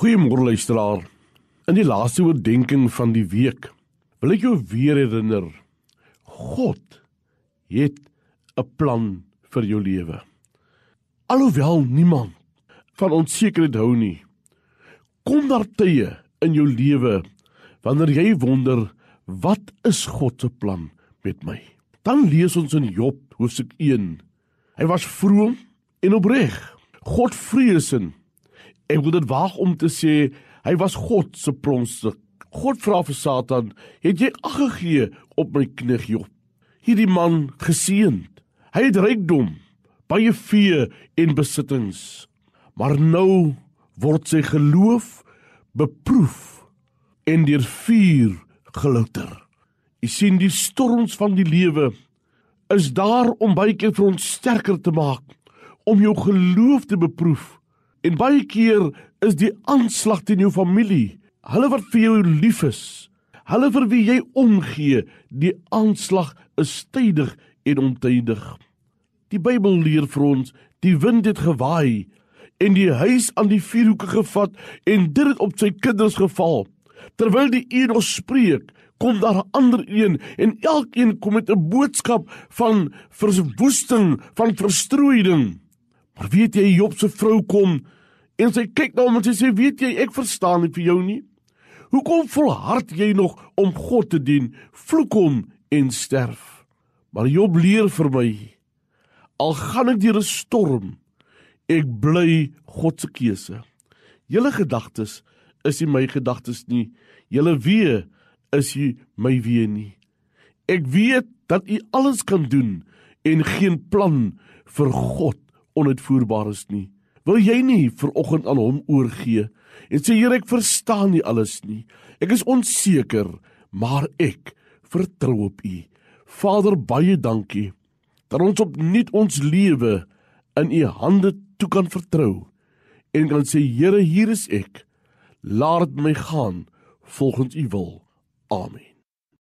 Goeiemôre luisteraar. In die laaste oordeenking van die week wil ek jou weer herinner. God het 'n plan vir jou lewe. Alhoewel niemand van onsekerheid hou nie, kom daar tye in jou lewe wanneer jy wonder, wat is God se plan met my? Dan lees ons in Job hoofstuk 1. Hy was vroom en opreg. God vreesend Ek wil dit waag om te sê hy was God se pronstuk. God vra vir Satan, "Het jy ag gegee op my knegg Job?" Hierdie man geseënd. Hy het rykdom, baie vee en besittings. Maar nou word sy geloof beproef en deur vuur gelouter. Jy sien die storms van die lewe is daar om baie keer vir ons sterker te maak, om jou geloof te beproef En baie keer is die aanslag teen jou familie, hulle wat vir jou lief is, hulle vir wie jy omgee, die aanslag is tydig en ontydig. Die Bybel leer vir ons, die wind het gewaai en die huis aan die vierhoeke gevat en dit het op sy kinders geval. Terwyl die een nog spreek, kom daar 'n ander een en elkeen kom met 'n boodskap van verwoesting, van verstrooiding. Maar weet jy Job se vrou kom en sy kyk na hom en sy sê weet jy ek verstaan nie vir jou nie. Hoekom volhard jy nog om God te dien? Vloek hom en sterf. Maar Job leer vir my al gaan ek deur 'n storm, ek bly God se keuse. Julle gedagtes is nie my gedagtes nie. Julle wee is nie my wee nie. Ek weet dat U alles kan doen en geen plan vir God onuitvoerbaar is nie. Wil jy nie vir oggend aan hom oorgee en sê Here ek verstaan nie alles nie. Ek is onseker, maar ek vertrou op U. Vader baie dankie dat ons opnuut ons lewe in U hande toe kan vertrou en kan sê Here hier is ek. Laat my gaan volgens U wil. Amen.